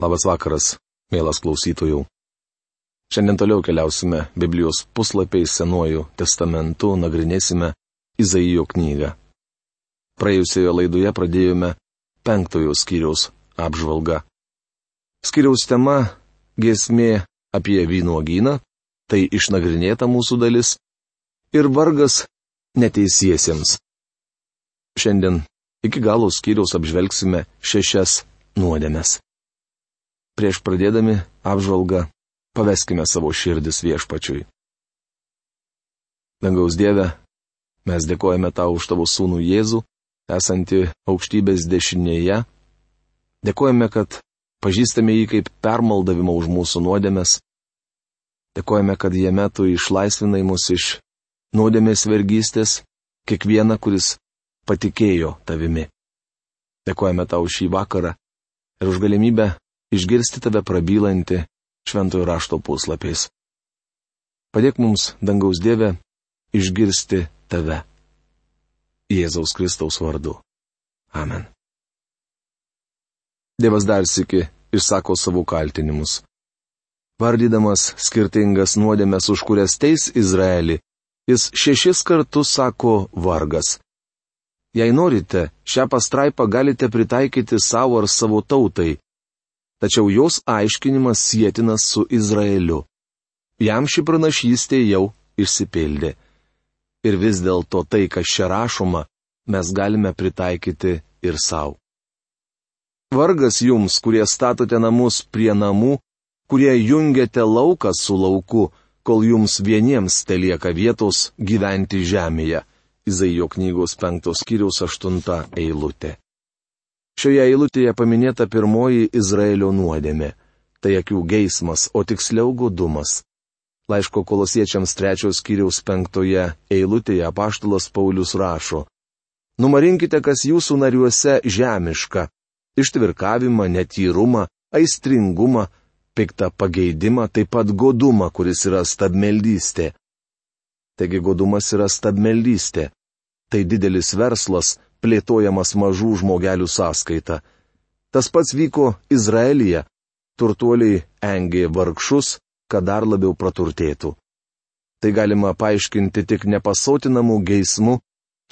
Labas vakaras, mielas klausytojų. Šiandien toliau keliausime Biblijos puslapiais Senuoju testamentu, nagrinėsime Izaijo knygą. Praėjusioje laidoje pradėjome penktojo skyriaus apžvalgą. Skyriaus tema - giesmė apie vynuogyną, tai išnagrinėta mūsų dalis, ir vargas neteisiesiems. Šiandien iki galo skyriaus apžvelgsime šešias nuodėmes. Prieš pradėdami apžvalgą paveskime savo širdis viešpačiui. Dangaus Dieve, mes dėkojame tau už tavo sūnų Jėzų, esantį aukštybės dešinėje. Dėkojame, kad pažįstame jį kaip permaldavimą už mūsų nuodėmes. Dėkojame, kad jame tu išlaisvinai mus iš nuodėmės vergystės, kiekvieną, kuris patikėjo tavimi. Dėkojame tau šį vakarą ir už galimybę išgirsti tave prabylantį šventojo rašto puslapiais. Padėk mums, dangaus Dieve, išgirsti tave. Jėzaus Kristaus vardu. Amen. Dievas dar sėki išsako savo kaltinimus. Vardydamas skirtingas nuodėmes, už kurias teis Izraelį, jis šešis kartus sako vargas. Jei norite, šią pastraipą galite pritaikyti savo ar savo tautai, tačiau jos aiškinimas sėtinas su Izraeliu. Jam ši pranašystė jau išsipildė. Ir vis dėlto tai, kas čia rašoma, mes galime pritaikyti ir savo. Vargas jums, kurie statote namus prie namų, kurie jungiate lauką su lauku, kol jums vieniems te lieka vietos gyventi žemėje. Izaijo knygos penktos kiriaus aštunta eilutė. Šioje eilutėje paminėta pirmoji Izraelio nuodėmė - tai akių geismas, o tiksliau godumas. Laiško kolosiečiams trečios kiriaus penktoje eilutėje apaštalas Paulius rašo - Numarinkite, kas jūsų nariuose žemiška - ištvirkavimą, netyrumą, aistringumą, piktą pageidimą, taip pat godumą, kuris yra stabmeldystė. Taigi godumas yra stabmeldystė. Tai didelis verslas, plėtojamas mažų žmogelių sąskaita. Tas pats vyko Izraelyje. Turtuoliai engė vargšus, kad dar labiau praturtėtų. Tai galima paaiškinti tik nepasotinamų geismų,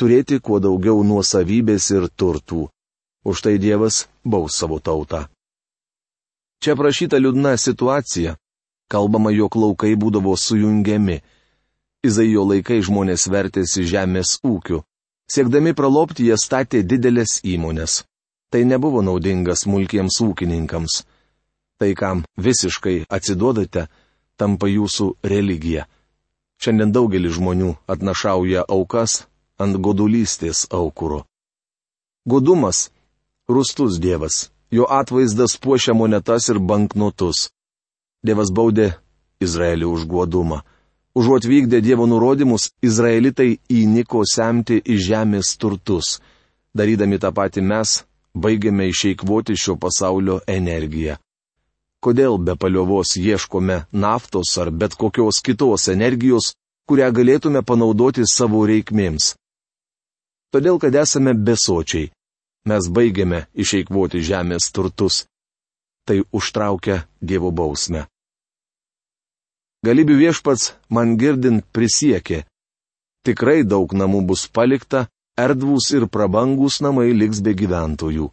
turėti kuo daugiau nuosavybės ir turtų. Už tai Dievas baus savo tautą. Čia prašyta liūdna situacija. Kalbama, jog laukai būdavo sujungiami. Izaijo laikai žmonės vertėsi žemės ūkiu. Siekdami pralopti jie statė didelės įmonės. Tai nebuvo naudinga smulkiems ūkininkams. Tai, kam visiškai atsiduodate, tampa jūsų religija. Šiandien daugelis žmonių atnašauja aukas ant godulystės aukuro. Godumas - rustus dievas, jo atvaizdas puošia monetas ir banknotus. Dievas baudė Izraelį už godumą. Užuot vykdę Dievo nurodymus, izraelitai įniko semti iš žemės turtus. Darydami tą patį mes, baigiame išeikvoti šio pasaulio energiją. Kodėl be paliovos ieškome naftos ar bet kokios kitos energijos, kurią galėtume panaudoti savo reikmėms? Todėl, kad esame besočiai. Mes baigiame išeikvoti žemės turtus. Tai užtraukia Dievo bausmę. Galybių viešpats man girdint prisiekė. Tikrai daug namų bus palikta, erdvūs ir prabangus namai liks be gyventojų.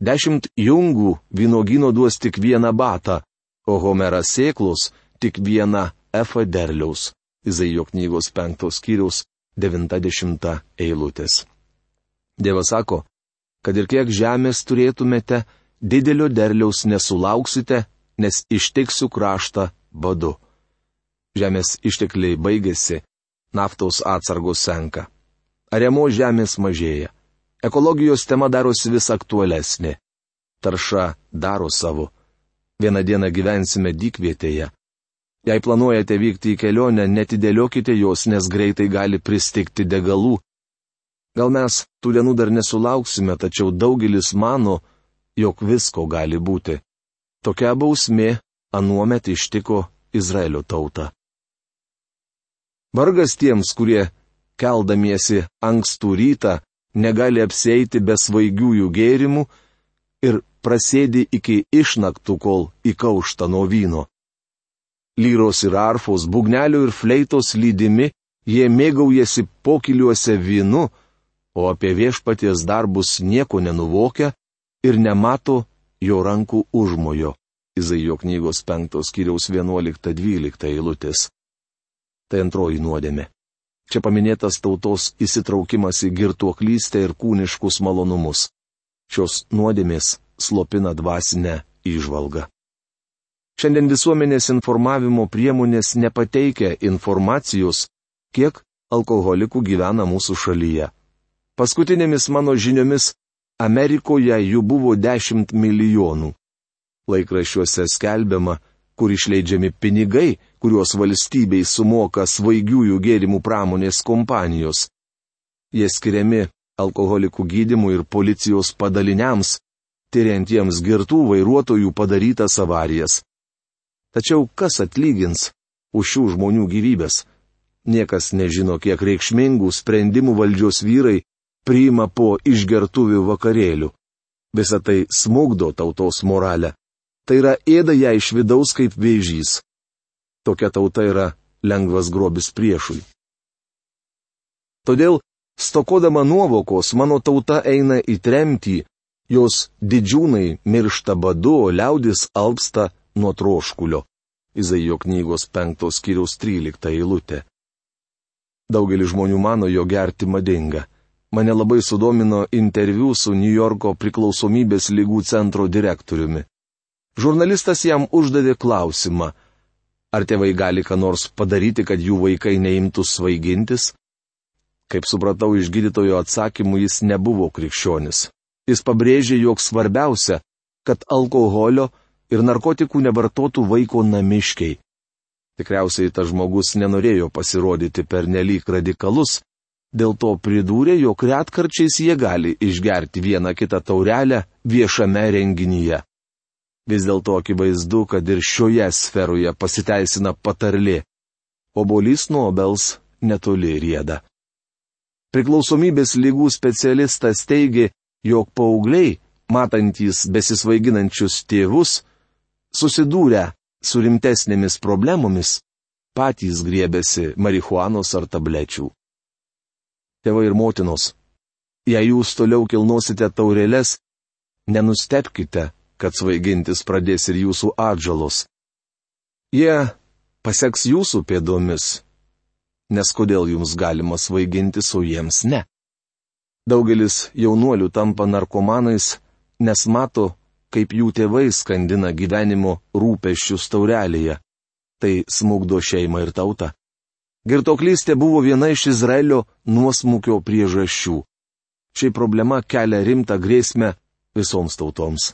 Dešimt jungų vynogino duos tik vieną batą, o Homeras sėklus tik vieną efą derliaus. Izaijo knygos penktos skyriaus 90 eilutės. Dievas sako, kad ir kiek žemės turėtumėte, didelio derliaus nesulauksite, nes ištiksiu kraštą badu žemės ištekliai baigėsi, naftos atsargos senka. Ariamo žemės mažėja. Ekologijos tema darosi vis aktualesnė. Tarša daro savo. Vieną dieną gyvensime dykvietėje. Jei planuojate vykti į kelionę, netidėliokite jos, nes greitai gali pristikti degalų. Gal mes tų dienų dar nesulauksime, tačiau daugelis mano, jog visko gali būti. Tokia bausmė anuomet ištiko Izraelio tautą. Vargas tiems, kurie, keldamiesi ankstų rytą, negali apseiti be svaigiųjų gėrimų ir prasėdi iki išnaktų, kol įkaušta nuo vyno. Lyros ir arfos, bugnelių ir fleitos lydimi, jie mėgaujasi pokiliuose vynu, o apie viešpaties darbus nieko nenuvokia ir nemato jo rankų užmojo. Izaijo knygos 5 skyriaus 11-12 eilutės. Tai antroji nuodėmė. Čia paminėtas tautos įsitraukimas į girtuoklystę ir kūniškus malonumus. Šios nuodėmės slopina dvasinę įžvalgą. Šiandien visuomenės informavimo priemonės nepateikia informacijos, kiek alkoholikų gyvena mūsų šalyje. Paskutinėmis mano žiniomis Amerikoje jų buvo 10 milijonų. Laikraščiuose skelbiama, kur išleidžiami pinigai, kuriuos valstybei sumoka svaigiųjų gėrimų pramonės kompanijos. Jie skiriami alkoholikų gydimui ir policijos padaliniams, tyriantiems girtų vairuotojų padarytas avarijas. Tačiau kas atlygins už šių žmonių gyvybės? Niekas nežino, kiek reikšmingų sprendimų valdžios vyrai priima po išgertuvių vakarėlių. Visą tai smugdo tautos moralę tai yra ėda ją iš vidaus kaip vėžys. Tokia tauta yra lengvas grobis priešui. Todėl, stokodama nuovokos, mano tauta eina į tremtį, jos didžiūnai miršta badu, o liaudis alpsta nuo troškulio. Izaijo knygos 5 skyriaus 13 eilutė. Daugelis žmonių mano, jo gerti madinga. Mane labai sudomino interviu su New Yorko priklausomybės lygų centro direktoriumi. Žurnalistas jam uždavė klausimą, ar tėvai gali ką nors padaryti, kad jų vaikai neimtų svaigintis? Kaip supratau iš gydytojo atsakymų, jis nebuvo krikščionis. Jis pabrėžė, jog svarbiausia, kad alkoholio ir narkotikų nevartotų vaiko namiškiai. Tikriausiai tas žmogus nenorėjo pasirodyti per nelik radikalus, dėl to pridūrė, jog retkarčiais jie gali išgerti vieną kitą taurelę viešame renginyje. Vis dėlto akivaizdu, kad ir šioje sferoje pasiteisina patarlė. Obolys nuo obels netoli rieda. Priklausomybės lygų specialistas teigia, jog paaugliai, matantys besisvaiginančius tėvus, susidūrę su rimtesnėmis problemomis, patys griebėsi marihuanos ar tablečių. Tėvai ir motinos, jei jūs toliau kilnosite taurelės, nenustepkite, kad svaigintis pradės ir jūsų atžalos. Jie paseks jūsų pėdomis, nes kodėl jums galima svaigintis, o jiems ne. Daugelis jaunuolių tampa narkomanais, nes mato, kaip jų tėvai skandina gyvenimo rūpeščius taurelėje. Tai smugdo šeimą ir tautą. Girtoklystė buvo viena iš Izraelio nuosmukio priežasčių. Ši problema kelia rimtą grėsmę visoms tautoms.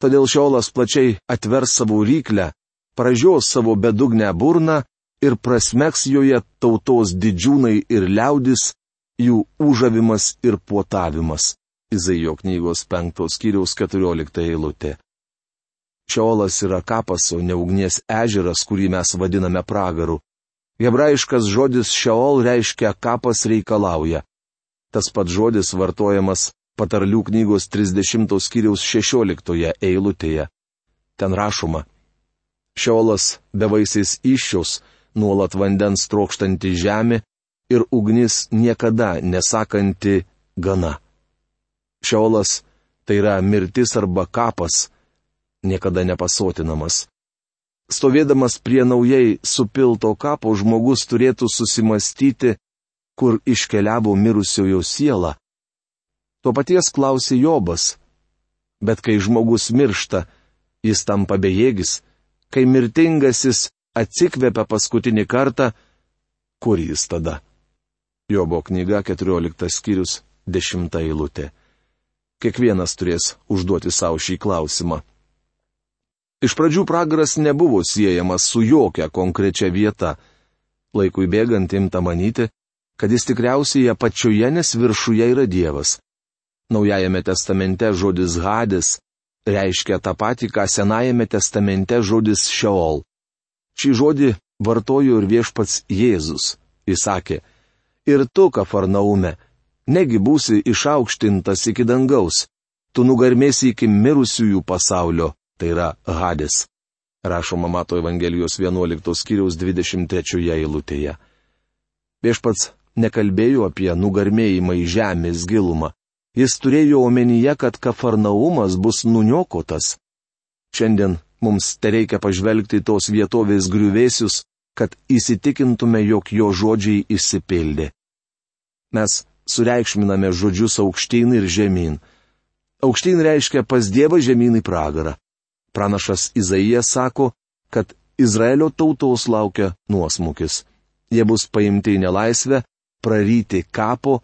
Todėl šiolas plačiai atvers savo ryklę, pražios savo bedugnę burną ir prasmeks joje tautos didžiūnai ir liaudis, jų užavimas ir puotavimas. Izaijo knygos 5 skyriaus 14 eilutė. Šiolas yra kapas, o ne ugnies ežeras, kurį mes vadiname pragaru. Hebrajiškas žodis šeol reiškia kapas reikalauja. Tas pats žodis vartojamas patarlių knygos 30 skyriaus 16 eilutėje. Ten rašoma. Šiolas bevaisiais iššios, nuolat vandens trokštanti žemė ir ugnis niekada nesakanti gana. Šiolas tai yra mirtis arba kapas, niekada nepasotinamas. Stovėdamas prie naujai supilto kapo žmogus turėtų susimastyti, kur iškeliavo mirusiojo siela To paties klausė Jobas. Bet kai žmogus miršta, jis tampa bejėgis, kai mirtingasis atsikvepia paskutinį kartą, kur jis tada? Jobo knyga 14 skyrius 10 eilutė. Kiekvienas turės užduoti savo šį klausimą. Iš pradžių pragaras nebuvo siejamas su jokia konkrečia vieta. Laikui bėgant imta manyti, kad jis tikriausiai apačioje, nes viršuje yra Dievas. Naujajame testamente žodis Hadis reiškia tą patį, ką Senajame testamente žodis Šeol. Šį žodį vartojo ir viešpats Jėzus. Jis sakė, ir tu, Kafarnaume, negi būsi išaukštintas iki dangaus, tu nugarmėsi iki mirusiųjų pasaulio, tai yra Hadis. Rašoma Mato Evangelijos 11 skyriaus 23 eilutėje. Viešpats nekalbėjo apie nugarmėjimą į žemės gilumą. Jis turėjo omenyje, kad Kafarnaumas bus nuniokotas. Šiandien mums te reikia pažvelgti tos vietovės griuvėsius, kad įsitikintume, jog jo žodžiai išsipildė. Mes sureikšminame žodžius aukštyn ir žemyn. Aukštyn reiškia pas Dievą žemyn į pragarą. Pranašas Izaijas sako, kad Izraelio tautos laukia nuosmukis. Jie bus paimti į nelaisvę, praryti kapo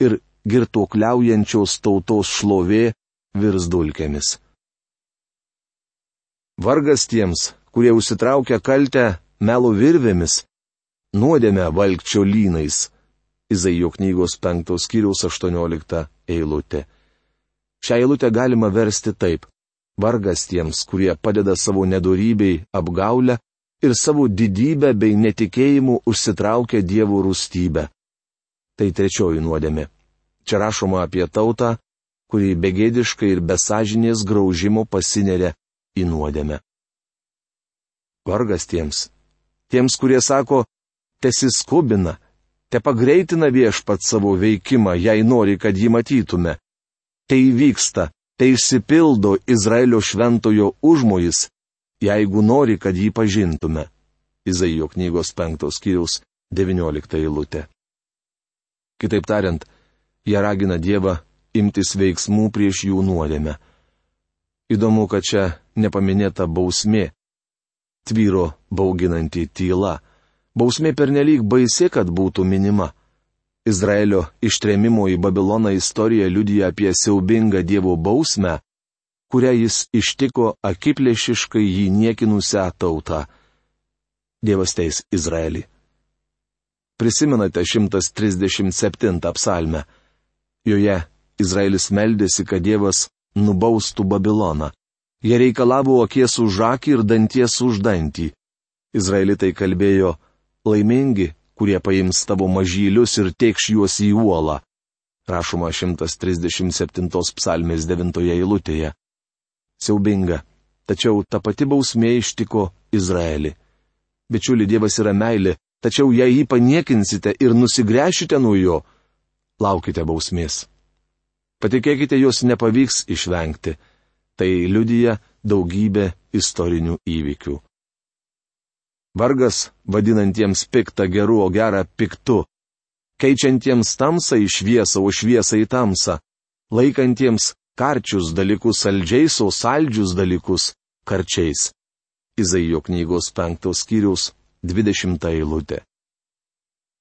ir girtuokliaujančios tautos šlovė virs dulkėmis. Vargas tiems, kurie užsitraukia kaltę melo virvėmis, nuodėmę valkčio lynais. Izaijo knygos 5 skyriaus 18 eilutė. Šią eilutę galima versti taip. Vargas tiems, kurie padeda savo nedorybei apgaulę ir savo didybę bei netikėjimu užsitraukia dievų rūstybę. Tai trečioji nuodėmė. Čia rašoma apie tautą, kuri begėdiškai ir besažinės graužimo pasineria į nuodėmę. Vargas tiems. Tiems, kurie sako, tesiskubina, te pagreitina viešpat savo veikimą, jei nori, kad jį matytume. Tai vyksta, tai išsipildo Izraelio šventojo užmojis, jeigu nori, kad jį pažintume. Izaijo knygos penktos skyriaus 19 eilutė. Kitaip tariant, jie ragina Dievą imtis veiksmų prieš jų nuodėmę. Įdomu, kad čia nepaminėta bausmė. Tvyro bauginanti tyla. Bausmė pernelyg baisi, kad būtų minima. Izraelio ištremimo į Babiloną istorija liudija apie siaubingą Dievo bausmę, kurią jis ištiko akiplėšiškai jį niekinusią tautą. Dievas teis Izraelį. Prisimenate 137 psalmę. Joje Izraelis meldėsi, kad Dievas nubaustų Babiloną. Jie reikalavo akies už akį ir danties už dantį. Izraelitai kalbėjo, laimingi, kurie paims tavo mažylius ir tėkš juos į uolą. Rašoma 137 psalmės 9 eilutėje. Siaubinga, tačiau ta pati bausmė ištiko Izraelį. Bičiuli Dievas yra meilė, tačiau jei jį paniekinsite ir nusigręšite nuo jo, laukite bausmės. Patikėkite, jos nepavyks išvengti. Tai liudija daugybė istorinių įvykių. Vargas vadinantiems piktą geru, o gerą piktu. Keičiantiems tamsą į šviesą, o šviesą į tamsą. Laikantiems karčius dalykus saldžiais, o saldžius dalykus karčiais. Izaijo knygos penktos skyrius, dvidešimta eilutė.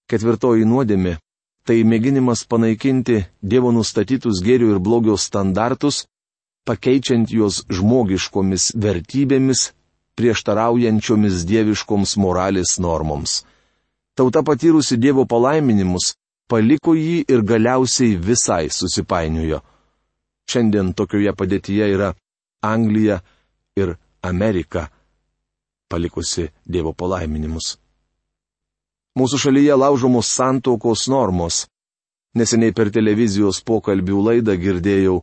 Ketvirtoji nuodėmė - tai mėginimas panaikinti Dievo nustatytus gėrių ir blogio standartus, pakeičiant juos žmogiškomis vertybėmis prieštaraujančiomis dieviškoms moralės normoms. Tauta patyrusi Dievo palaiminimus paliko jį ir galiausiai visai susipainiojo. Šiandien tokioje padėtyje yra Anglija ir Amerika, palikusi Dievo palaiminimus. Mūsų šalyje laužomos santokos normos. Neseniai per televizijos pokalbių laidą girdėjau,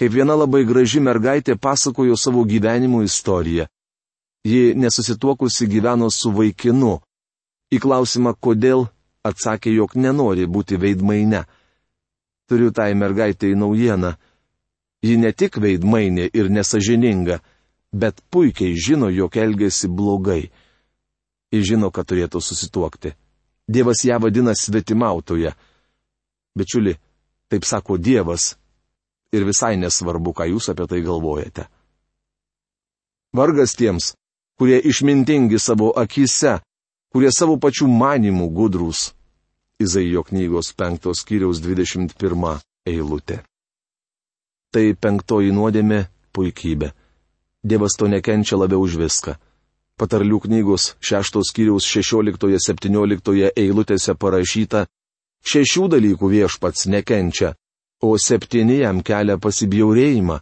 kaip viena labai graži mergaitė pasakojo savo gyvenimo istoriją. Ji nesusituokusi gyveno su vaikinu. Į klausimą, kodėl, atsakė, jog nenori būti veidmaine. Turiu tai mergaitai naujieną. Ji ne tik veidmainė ir nesažininga, bet puikiai žino, jog elgesi blogai. Ji žino, kad turėtų susituokti. Dievas ją vadina svetimautoje. Bičiuli, taip sako Dievas. Ir visai nesvarbu, ką jūs apie tai galvojate. Vargas tiems, kurie išmintingi savo akise, kurie savo pačių manimų gudrus. Izaijo knygos 5 skyriaus 21 eilutė. Tai penktoji nuodėmė - puikybė. Dievas to nekenčia labiau už viską. Patarlių knygos 6 skyriaus 16-17 eilutėse parašyta, šešių dalykų viešpats nekenčia, o septyni jam kelia pasibjaurėjimą.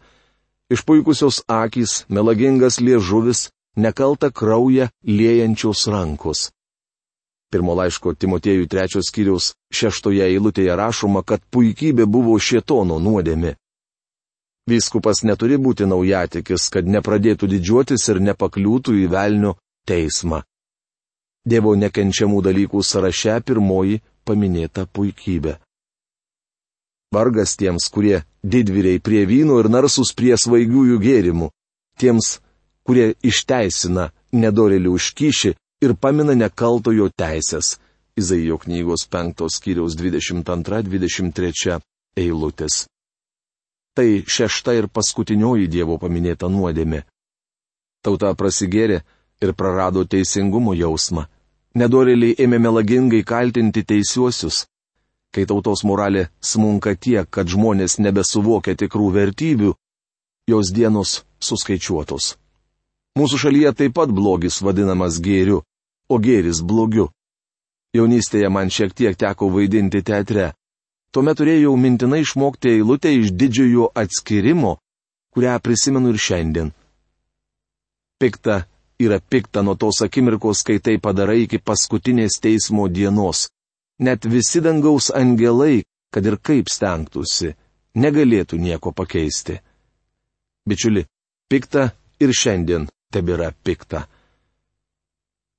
Išpuikusios akys, melagingas liežuvis, nekaltą kraują liejančios rankos. Pirmo laiško Timotėjų trečios skyriaus šeštoje eilutėje rašoma, kad puikybė buvo šietono nuodėmi. Vyskupas neturi būti naujatikis, kad nepradėtų didžiuotis ir nepakliūtų į velnio teismą. Dievo nekenčiamų dalykų sąraše pirmoji paminėta puikybė. Vargas tiems, kurie didvyriai prie vyno ir narsus prie svaigiųjų gėrimų, tiems, kurie išteisina nedorelių užkyšį ir pamina nekaltojo teisės. Izaijo knygos 5 skyriaus 22-23 eilutės. Tai šešta ir paskutinioji Dievo paminėta nuodėmė. Tauta prasigėrė ir prarado teisingumo jausmą. Nedoreliai ėmė melagingai kaltinti teisiuosius. Kai tautos moralė smunka tiek, kad žmonės nebesuvokia tikrų vertybių, jos dienos suskaičiuotos. Mūsų šalyje taip pat blogis vadinamas gėriu, o gėris blogiu. Jaunystėje man šiek tiek teko vaidinti teatre. Tuomet turėjau mintinai išmokti eilutę iš didžiojo atskirimo, kurią prisimenu ir šiandien. Pikta yra pikta nuo tos akimirkos, kai tai padarai iki paskutinės teismo dienos net visi dangaus angelai, kad ir kaip stengtųsi, negalėtų nieko pakeisti. Bičiuli, pikta ir šiandien tebėra pikta.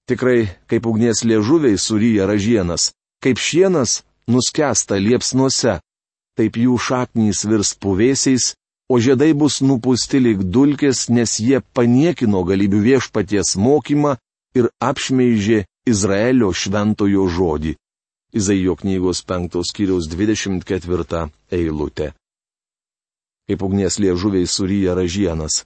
Tikrai, kaip ugnies liežuviai suryja ražienas, kaip šienas nuskesta liepsnuose, taip jų šaknys virs puvėsiais, o žiedai bus nupūsti lyg dulkės, nes jie paniekino galybių viešpaties mokymą ir apšmeižė Izraelio šventojo žodį. Izaijo knygos 5 skyriaus 24 eilutė. Kaip ugnies liežuviai suryja ražienas.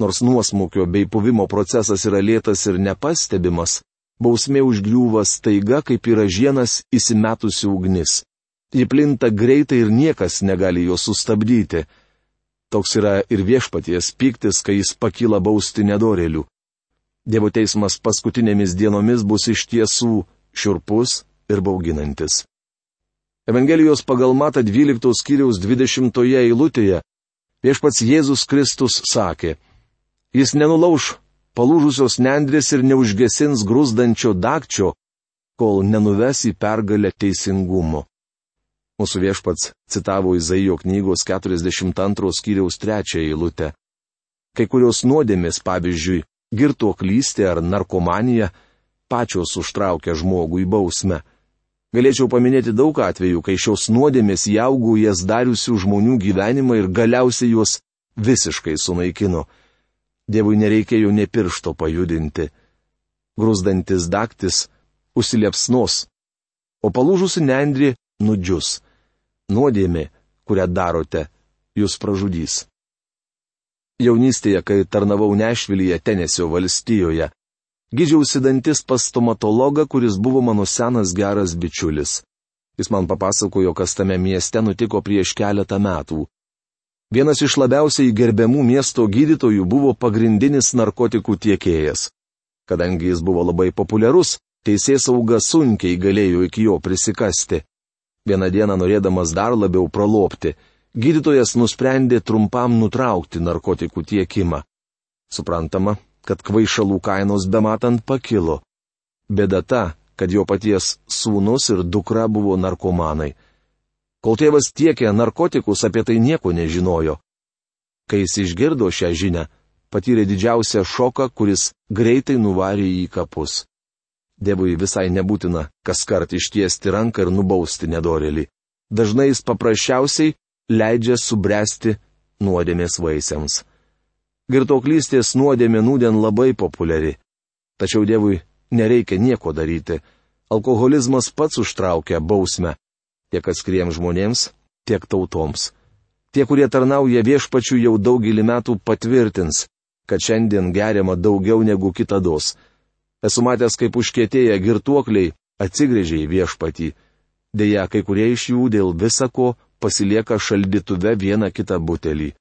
Nors nuosmukio bei puvimo procesas yra lėtas ir nepastebimas, bausmė užgriūva staiga kaip į ražienas įsimetusi ugnis. Ji plinta greitai ir niekas negali jo sustabdyti. Toks yra ir viešpaties piktis, kai jis pakyla bausti nedorelių. Dievo teismas paskutinėmis dienomis bus iš tiesų šiurpus ir bauginantis. Evangelijos pagal Mata 12 skyriaus 20 eilutėje viešpats Jėzus Kristus sakė, Jis nenulauž palūžusios nendrės ir neužgesins grūzdančio dakčio, kol nenuves į pergalę teisingumo. Mūsų viešpats citavo Izaijo knygos 42 skyriaus 3 eilutę. Kai kurios nuodėmės, pavyzdžiui, girtuoklystė ar narkomanija, pačios užtraukia žmogų į bausmę. Galėčiau paminėti daug atvejų, kai šios nuodėmės jaugų jas dariusių žmonių gyvenimą ir galiausiai juos visiškai sunaikino. Dievui nereikėjo ne piršto pajudinti. Grūzdantis daktis užsiliepsnos, o palūžusi nendri nudžius. Nuodėmė, kurią darote, jūs pražudys. Jaunystėje, kai tarnavau Nešvilyje, Tenesio valstijoje, Gydžiausi dantis pas stomatologą, kuris buvo mano senas geras bičiulis. Jis man papasakojo, kas tame mieste nutiko prieš keletą metų. Vienas iš labiausiai gerbiamų miesto gydytojų buvo pagrindinis narkotikų tiekėjas. Kadangi jis buvo labai populiarus, teisės sauga sunkiai galėjo iki jo prisikasti. Vieną dieną norėdamas dar labiau pralopti, gydytojas nusprendė trumpam nutraukti narkotikų tiekimą. Suprantama, kad kvaišalų kainos bematant pakilo. Bėda ta, kad jo paties sūnus ir dukra buvo narkomanai. Kol tėvas tiekė narkotikus, apie tai nieko nežinojo. Kai jis išgirdo šią žinią, patyrė didžiausią šoką, kuris greitai nuvarė į kapus. Dievui visai nebūtina kas kart ištiesti ranką ir nubausti nedorelį. Dažnai jis paprasčiausiai leidžia subręsti nuodėmės vaisiams. Girtoklystės nuodėmė nūdien labai populiari. Tačiau Dievui nereikia nieko daryti. Alkoholizmas pats užtraukia bausmę. Tiek atskiriems žmonėms, tiek tautoms. Tie, kurie tarnauja viešpačių jau daugelį metų patvirtins, kad šiandien geriama daugiau negu kitados. Esu matęs, kaip užkėtėję girtuokliai atsigrėžė į viešpatį. Deja, kai kurie iš jų dėl visako pasilieka šaldytuve vieną kitą butelį.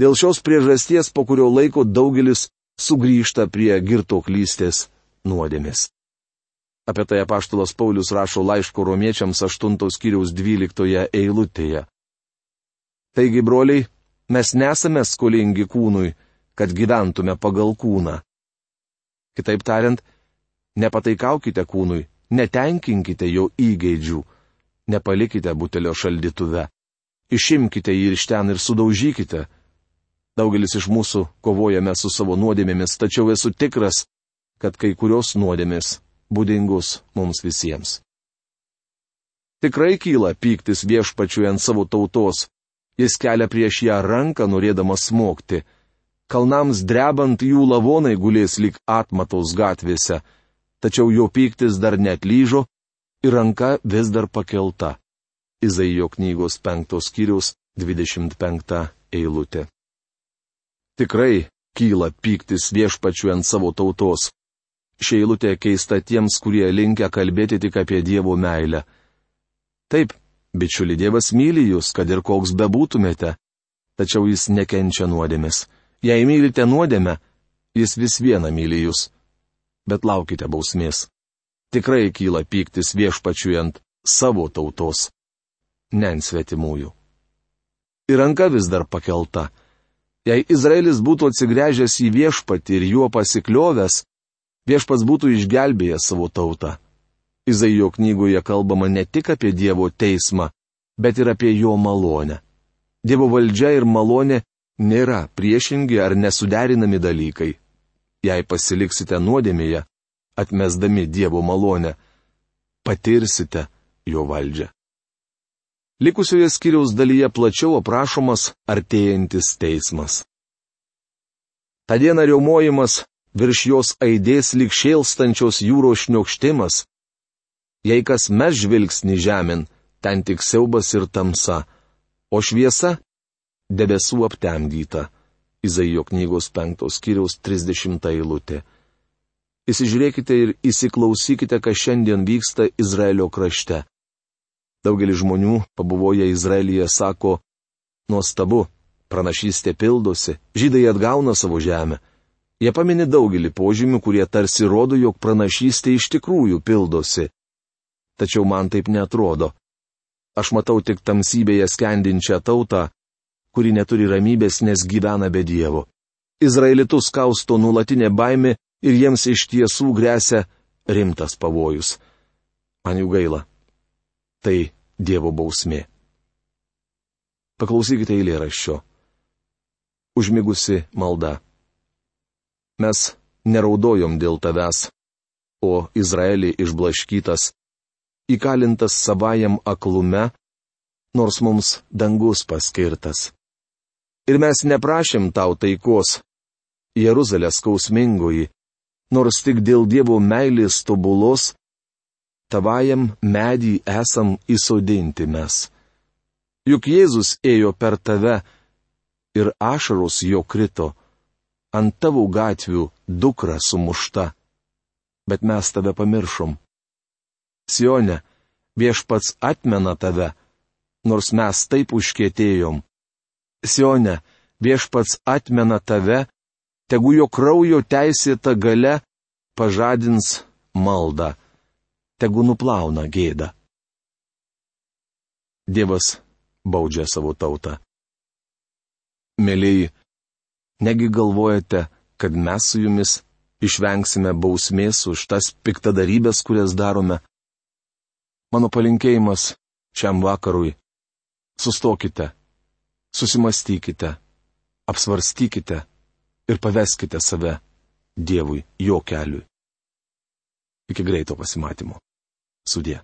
Dėl šios priežasties po kurio laiko daugelis sugrįžta prie girtoklystės nuodėmės. Apie tai apaštalas Paulius rašo laiško romiečiams 8 skyriaus 12 eilutėje. Taigi, broliai, mes nesame skolingi kūnui, kad gyventume pagal kūną. Kitaip tariant, nepataikaukite kūnui, netenkinkite jo įgeidžių, nepalikite butelio šaldytuve. Išimkite jį iš ten ir sudaužykite, Daugelis iš mūsų kovojame su savo nuodėmėmis, tačiau esu tikras, kad kai kurios nuodėmės būdingus mums visiems. Tikrai kyla pyktis viešpačiui ant savo tautos. Jis kelia prieš ją ranką, norėdamas smogti. Kalnams drebant jų lavonai gulės lik atmatos gatvėse, tačiau jo pyktis dar net lyžo ir ranka vis dar pakelta. Izaijo knygos penktos skyrius 25 eilutė. Tikrai kyla pyktis viešpačiu ant savo tautos. Ši eilutė keista tiems, kurie linkia kalbėti tik apie Dievo meilę. Taip, bičiuli Dievas myli jūs, kad ir koks bebūtumėte, tačiau jis nekenčia nuodėmės. Jei mylite nuodėmę, jis vis viena myli jūs. Bet laukite bausmės. Tikrai kyla pyktis viešpačiu ant savo tautos, ne ant svetimųjų. Ir ranka vis dar pakelta Jei Izraelis būtų atsigręžęs į viešpatį ir juo pasikliovęs, viešpats būtų išgelbėjęs savo tautą. Izaijo knygoje kalbama ne tik apie Dievo teismą, bet ir apie jo malonę. Dievo valdžia ir malonė nėra priešingi ar nesuderinami dalykai. Jei pasiliksite nuodėmėje, atmesdami Dievo malonę, patirsite jo valdžią. Likusioje skiriaus dalyje plačiau aprašomas artėjantis teismas. Ta diena riaumojimas virš jos aidės lik šėlstančios jūros šniokštimas. Jei kas mes žvilgsni žemyn, ten tik siaubas ir tamsa, o šviesa - debesų aptemdyta. Izaijo knygos penktos kiriaus 30 eilutė. Įsižiūrėkite ir įsiklausykite, kas šiandien vyksta Izraelio krašte. Daugelis žmonių, pabuvoję Izraelyje, sako, nuostabu, pranašystė pildosi, žydai atgauna savo žemę. Jie paminė daugelį požymių, kurie tarsi rodo, jog pranašystė iš tikrųjų pildosi. Tačiau man taip netrodo. Aš matau tik tamsybėje skendinčią tautą, kuri neturi ramybės, nes gyvena be Dievo. Izraelitus kausto nulatinė baimė ir jiems iš tiesų grėsia rimtas pavojus. Man jų gaila tai Dievo bausmė. Paklausykite eilėraščio. Užmigusi malda. Mes neraudojom dėl tavęs, o Izraelį išblaškytas, įkalintas savajam aklume, nors mums dangus paskirtas. Ir mes neprašėm tau taikos, Jeruzalės skausmingoji, nors tik dėl Dievo meilės tobulos tavajam medį esam įsodinti mes. Juk Jėzus ėjo per tave ir ašaros jo krito, ant tavo gatvių dukra sumušta, bet mes tave pamiršom. Sione, viešpats atmena tave, nors mes taip užkėtėjom. Sione, viešpats atmena tave, tegu jo kraujo teisėta gale pažadins maldą tegu nuplauna gėdą. Dievas baudžia savo tautą. Mėlyji, negi galvojate, kad mes su jumis išvengsime bausmės už tas piktadarybės, kurias darome? Mano palinkėjimas šiam vakarui - sustokite, susimastykite, apsvarstykite ir paveskite save Dievui, jo keliui. Iki greito pasimatymo. Sudie.